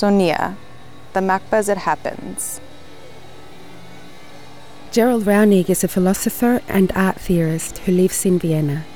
Sonia, the MACBA as it happens. Gerald Raunig is a philosopher and art theorist who lives in Vienna.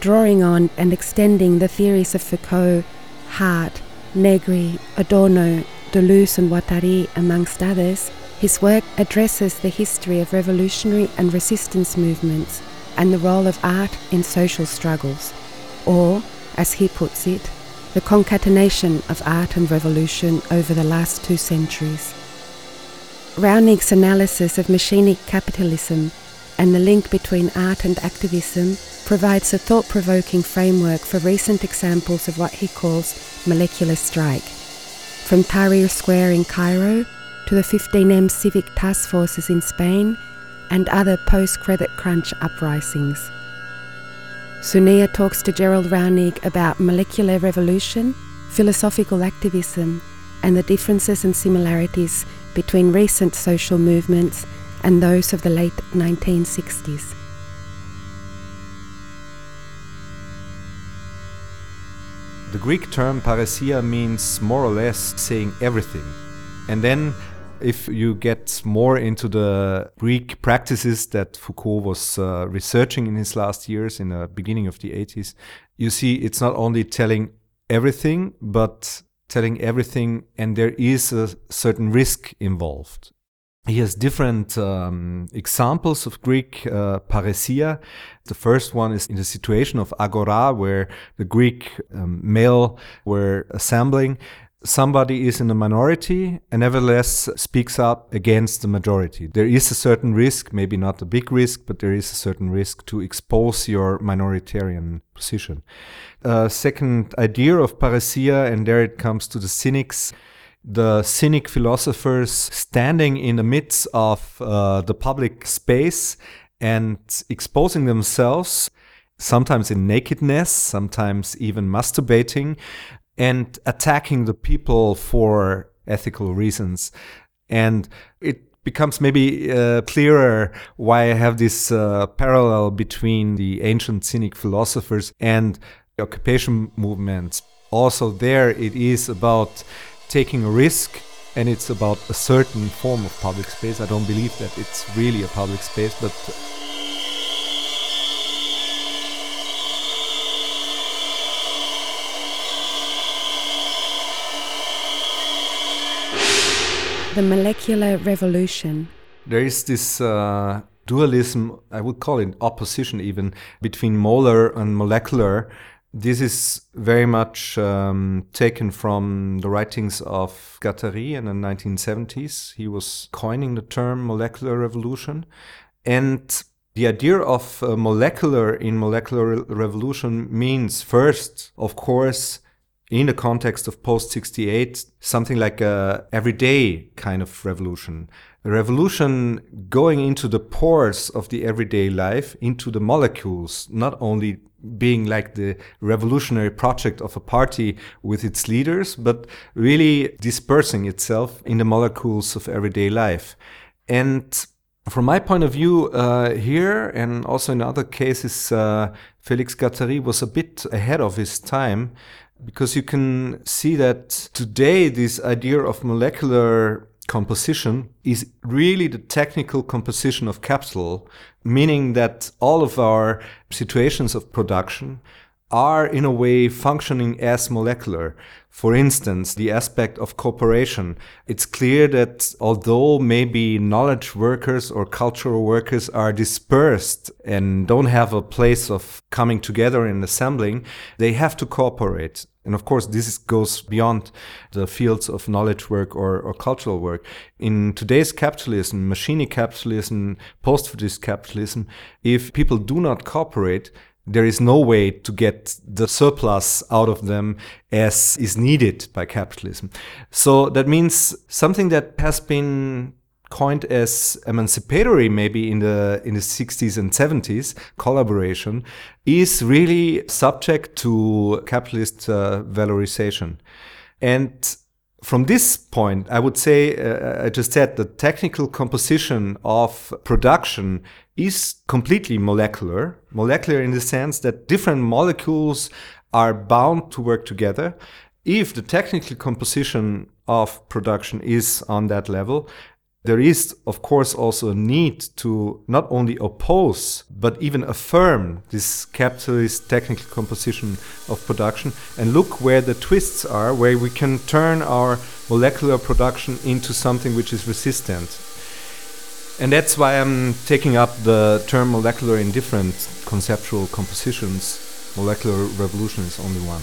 Drawing on and extending the theories of Foucault, Hardt, Negri, Adorno, Deleuze, and Guattari, amongst others, his work addresses the history of revolutionary and resistance movements and the role of art in social struggles, or, as he puts it, the concatenation of art and revolution over the last two centuries. Raunig's analysis of machinic capitalism and the link between art and activism provides a thought provoking framework for recent examples of what he calls molecular strike. From Tahrir Square in Cairo to the 15M civic task forces in Spain and other post credit crunch uprisings. Sonia talks to Gerald Raunig about molecular revolution, philosophical activism, and the differences and similarities between recent social movements and those of the late 1960s. The Greek term parrhesia means more or less saying everything. And then, if you get more into the Greek practices that Foucault was uh, researching in his last years, in the beginning of the 80s, you see it's not only telling everything, but telling everything, and there is a certain risk involved. He has different um, examples of Greek uh, parrhesia. The first one is in the situation of agora, where the Greek um, male were assembling somebody is in a minority and nevertheless speaks up against the majority. There is a certain risk, maybe not a big risk, but there is a certain risk to expose your minoritarian position. Uh, second idea of parrhesia, and there it comes to the cynics. The cynic philosophers standing in the midst of uh, the public space and exposing themselves sometimes in nakedness, sometimes even masturbating, and attacking the people for ethical reasons. And it becomes maybe uh, clearer why I have this uh, parallel between the ancient cynic philosophers and the occupation movements. Also, there it is about taking a risk and it's about a certain form of public space. I don't believe that it's really a public space, but the molecular revolution. There is this uh, dualism, I would call it opposition even, between molar and molecular. This is very much um, taken from the writings of Guattari in the 1970s. He was coining the term molecular revolution. And the idea of uh, molecular in molecular revolution means first, of course, in the context of post 68 something like a everyday kind of revolution. A revolution going into the pores of the everyday life into the molecules not only being like the revolutionary project of a party with its leaders but really dispersing itself in the molecules of everyday life. And from my point of view uh, here and also in other cases uh, felix guattari was a bit ahead of his time because you can see that today this idea of molecular composition is really the technical composition of capital, meaning that all of our situations of production are in a way functioning as molecular. For instance, the aspect of cooperation. It's clear that although maybe knowledge workers or cultural workers are dispersed and don't have a place of coming together and assembling, they have to cooperate. And of course, this goes beyond the fields of knowledge work or, or cultural work. In today's capitalism, machine capitalism, post-Fordist capitalism, if people do not cooperate, there is no way to get the surplus out of them as is needed by capitalism. So that means something that has been coined as emancipatory maybe in the in the 60s and 70s collaboration is really subject to capitalist uh, valorization and from this point, I would say, uh, I just said the technical composition of production is completely molecular. Molecular in the sense that different molecules are bound to work together if the technical composition of production is on that level, there is, of course, also a need to not only oppose, but even affirm this capitalist technical composition of production and look where the twists are, where we can turn our molecular production into something which is resistant. And that's why I'm taking up the term molecular in different conceptual compositions. Molecular revolution is only one.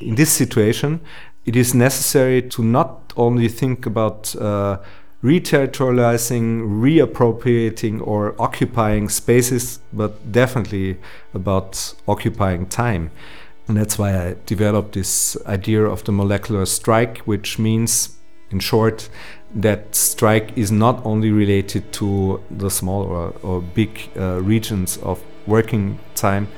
In this situation, it is necessary to not only think about uh, reterritorializing, reappropriating, or occupying spaces, but definitely about occupying time. And that's why I developed this idea of the molecular strike, which means, in short, that strike is not only related to the small or, or big uh, regions of working time,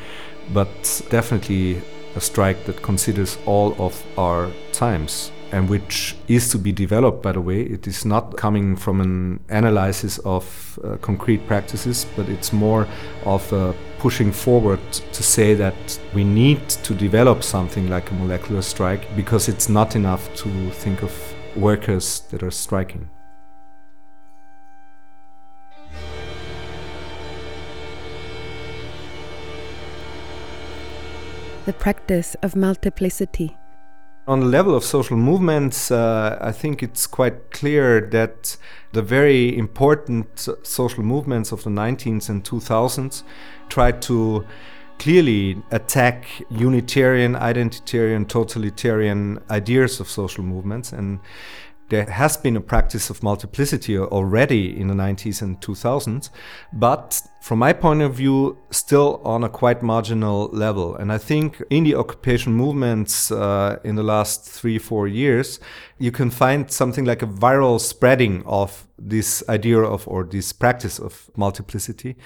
but definitely a strike that considers all of our times and which is to be developed by the way. It is not coming from an analysis of uh, concrete practices but it's more of uh, pushing forward to say that we need to develop something like a molecular strike because it's not enough to think of workers that are striking the practice of multiplicity. On the level of social movements, uh, I think it's quite clear that the very important social movements of the 19th and 2000s tried to clearly attack Unitarian, identitarian, totalitarian ideas of social movements. And there has been a practice of multiplicity already in the 90s and 2000s, but from my point of view, still on a quite marginal level. And I think in the occupation movements uh, in the last three, four years, you can find something like a viral spreading of this idea of or this practice of multiplicity,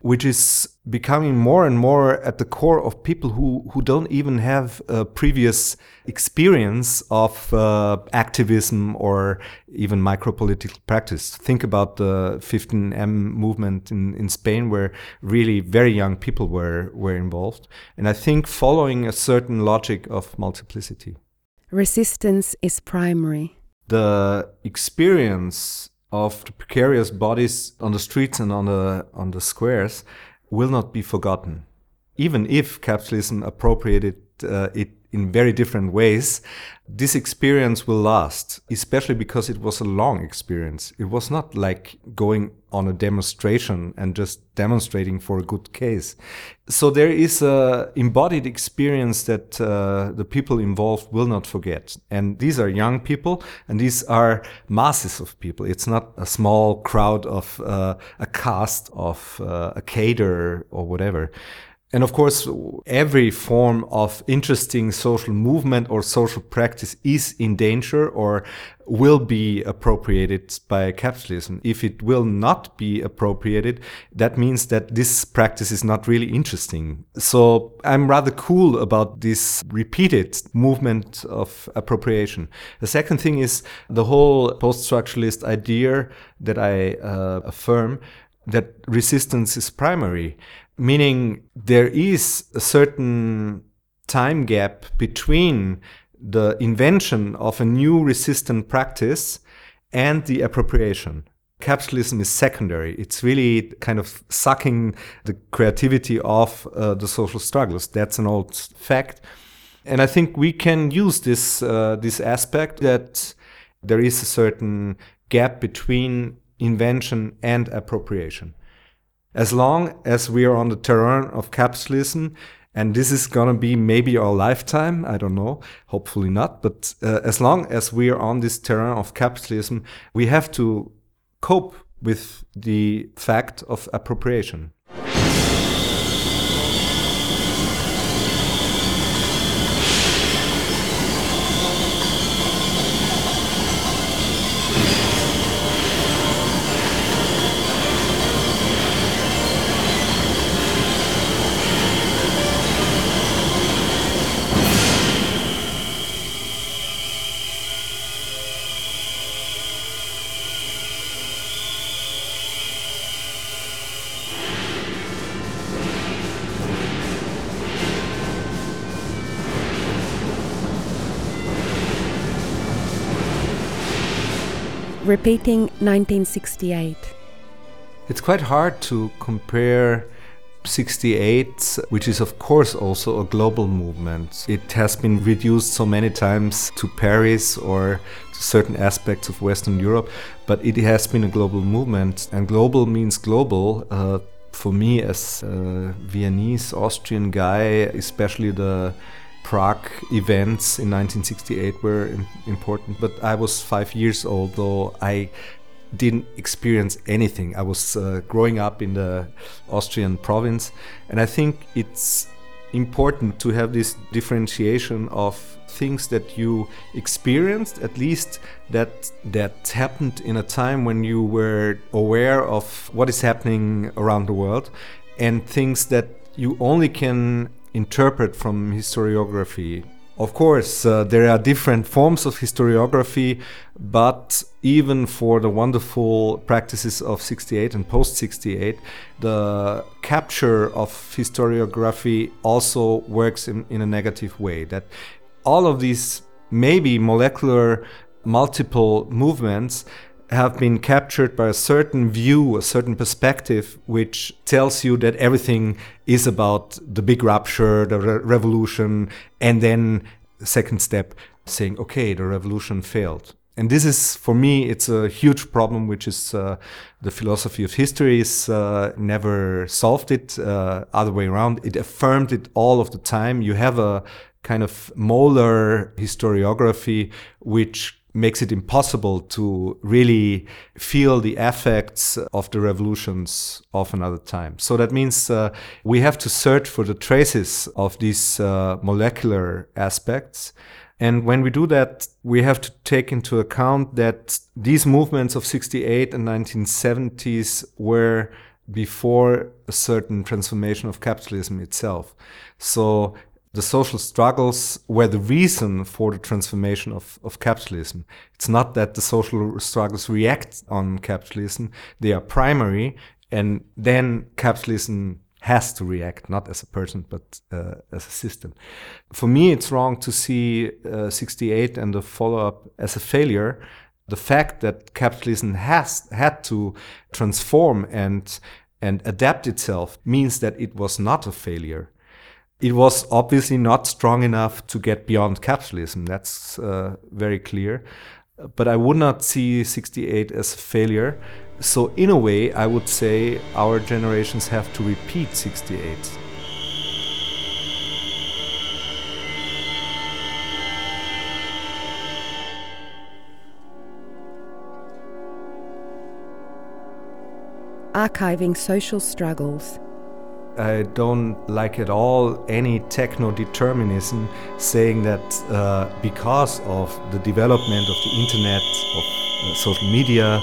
which is becoming more and more at the core of people who, who don't even have a previous experience of uh, activism or even micropolitical practice. Think about the 15M movement in, in Spain, where really very young people were, were involved. And I think following a certain logic of multiplicity. Resistance is primary. The experience of the precarious bodies on the streets and on the, on the squares will not be forgotten. Even if capitalism appropriated uh, it in very different ways, this experience will last, especially because it was a long experience. It was not like going on a demonstration and just demonstrating for a good case. So there is a embodied experience that uh, the people involved will not forget. And these are young people and these are masses of people. It's not a small crowd of uh, a cast of uh, a caterer or whatever. And of course, every form of interesting social movement or social practice is in danger or will be appropriated by capitalism. If it will not be appropriated, that means that this practice is not really interesting. So I'm rather cool about this repeated movement of appropriation. The second thing is the whole post structuralist idea that I uh, affirm that resistance is primary meaning there is a certain time gap between the invention of a new resistant practice and the appropriation. Capitalism is secondary. It's really kind of sucking the creativity of uh, the social struggles. That's an old fact. And I think we can use this, uh, this aspect that there is a certain gap between invention and appropriation as long as we are on the terrain of capitalism, and this is going to be maybe our lifetime, I don't know, hopefully not, but uh, as long as we are on this terrain of capitalism, we have to cope with the fact of appropriation. Repeating 1968. It's quite hard to compare 68, which is of course also a global movement. It has been reduced so many times to Paris or to certain aspects of Western Europe, but it has been a global movement, and global means global. Uh, for me, as a Viennese Austrian guy, especially the Prague events in 1968 were important, but I was five years old, though I didn't experience anything. I was uh, growing up in the Austrian province, and I think it's important to have this differentiation of things that you experienced at least that that happened in a time when you were aware of what is happening around the world and things that you only can interpret from historiography of course, uh, there are different forms of historiography, but even for the wonderful practices of 68 and post 68, the capture of historiography also works in, in a negative way. That all of these maybe molecular multiple movements have been captured by a certain view, a certain perspective, which tells you that everything is about the big rupture, the re revolution, and then second step saying, okay, the revolution failed. And this is, for me, it's a huge problem, which is uh, the philosophy of history is uh, never solved it, uh, other way around. It affirmed it all of the time. You have a kind of molar historiography, which makes it impossible to really feel the effects of the revolutions of another time. So that means uh, we have to search for the traces of these uh, molecular aspects. And when we do that, we have to take into account that these movements of 68 and 1970s were before a certain transformation of capitalism itself. So the social struggles were the reason for the transformation of, of capitalism. It's not that the social struggles react on capitalism, they are primary, and then capitalism has to react, not as a person, but uh, as a system. For me, it's wrong to see uh, 68 and the follow up as a failure. The fact that capitalism has had to transform and and adapt itself means that it was not a failure it was obviously not strong enough to get beyond capitalism. That's uh, very clear. But I would not see 68 as a failure. So, in a way, I would say our generations have to repeat 68. Archiving social struggles I don't like at all any techno determinism saying that uh, because of the development of the internet, of uh, social media,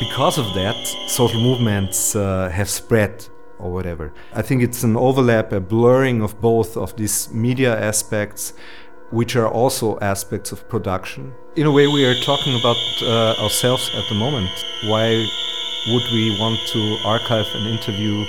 because of that, social movements uh, have spread or whatever. I think it's an overlap, a blurring of both of these media aspects, which are also aspects of production. In a way, we are talking about uh, ourselves at the moment. Why would we want to archive an interview?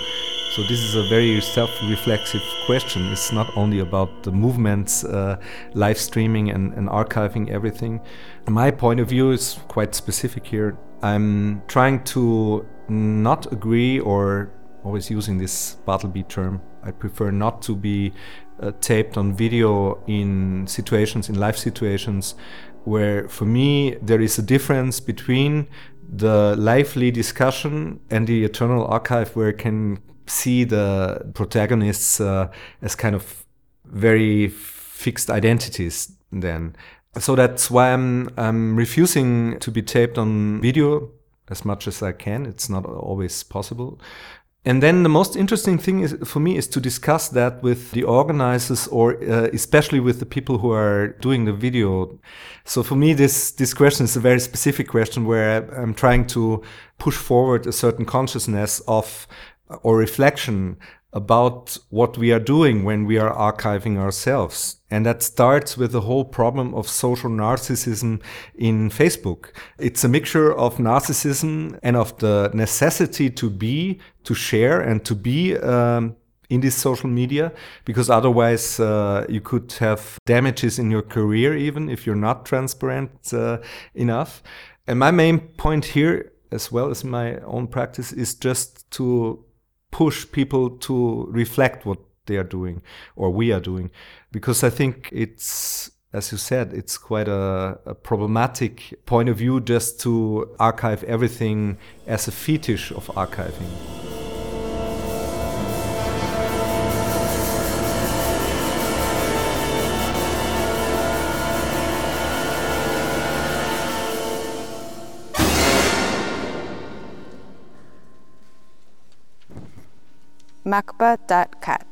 So this is a very self-reflexive question. It's not only about the movements, uh, live streaming and, and archiving everything. My point of view is quite specific here. I'm trying to not agree or always using this Bartleby term. I prefer not to be uh, taped on video in situations, in live situations, where for me there is a difference between the lively discussion and the eternal archive where can see the protagonists uh, as kind of very fixed identities then. So that's why I'm, I'm refusing to be taped on video as much as I can. It's not always possible. And then the most interesting thing is, for me is to discuss that with the organizers or uh, especially with the people who are doing the video. So for me, this, this question is a very specific question where I'm trying to push forward a certain consciousness of or reflection about what we are doing when we are archiving ourselves. And that starts with the whole problem of social narcissism in Facebook. It's a mixture of narcissism and of the necessity to be, to share, and to be um, in this social media because otherwise uh, you could have damages in your career even if you're not transparent uh, enough and my main point here as well as my own practice is just to push people to reflect what they are doing or we are doing. Because i think it's as you said it's quite a, a problematic point of view just to archive everything as a fetish of archiving macba.cat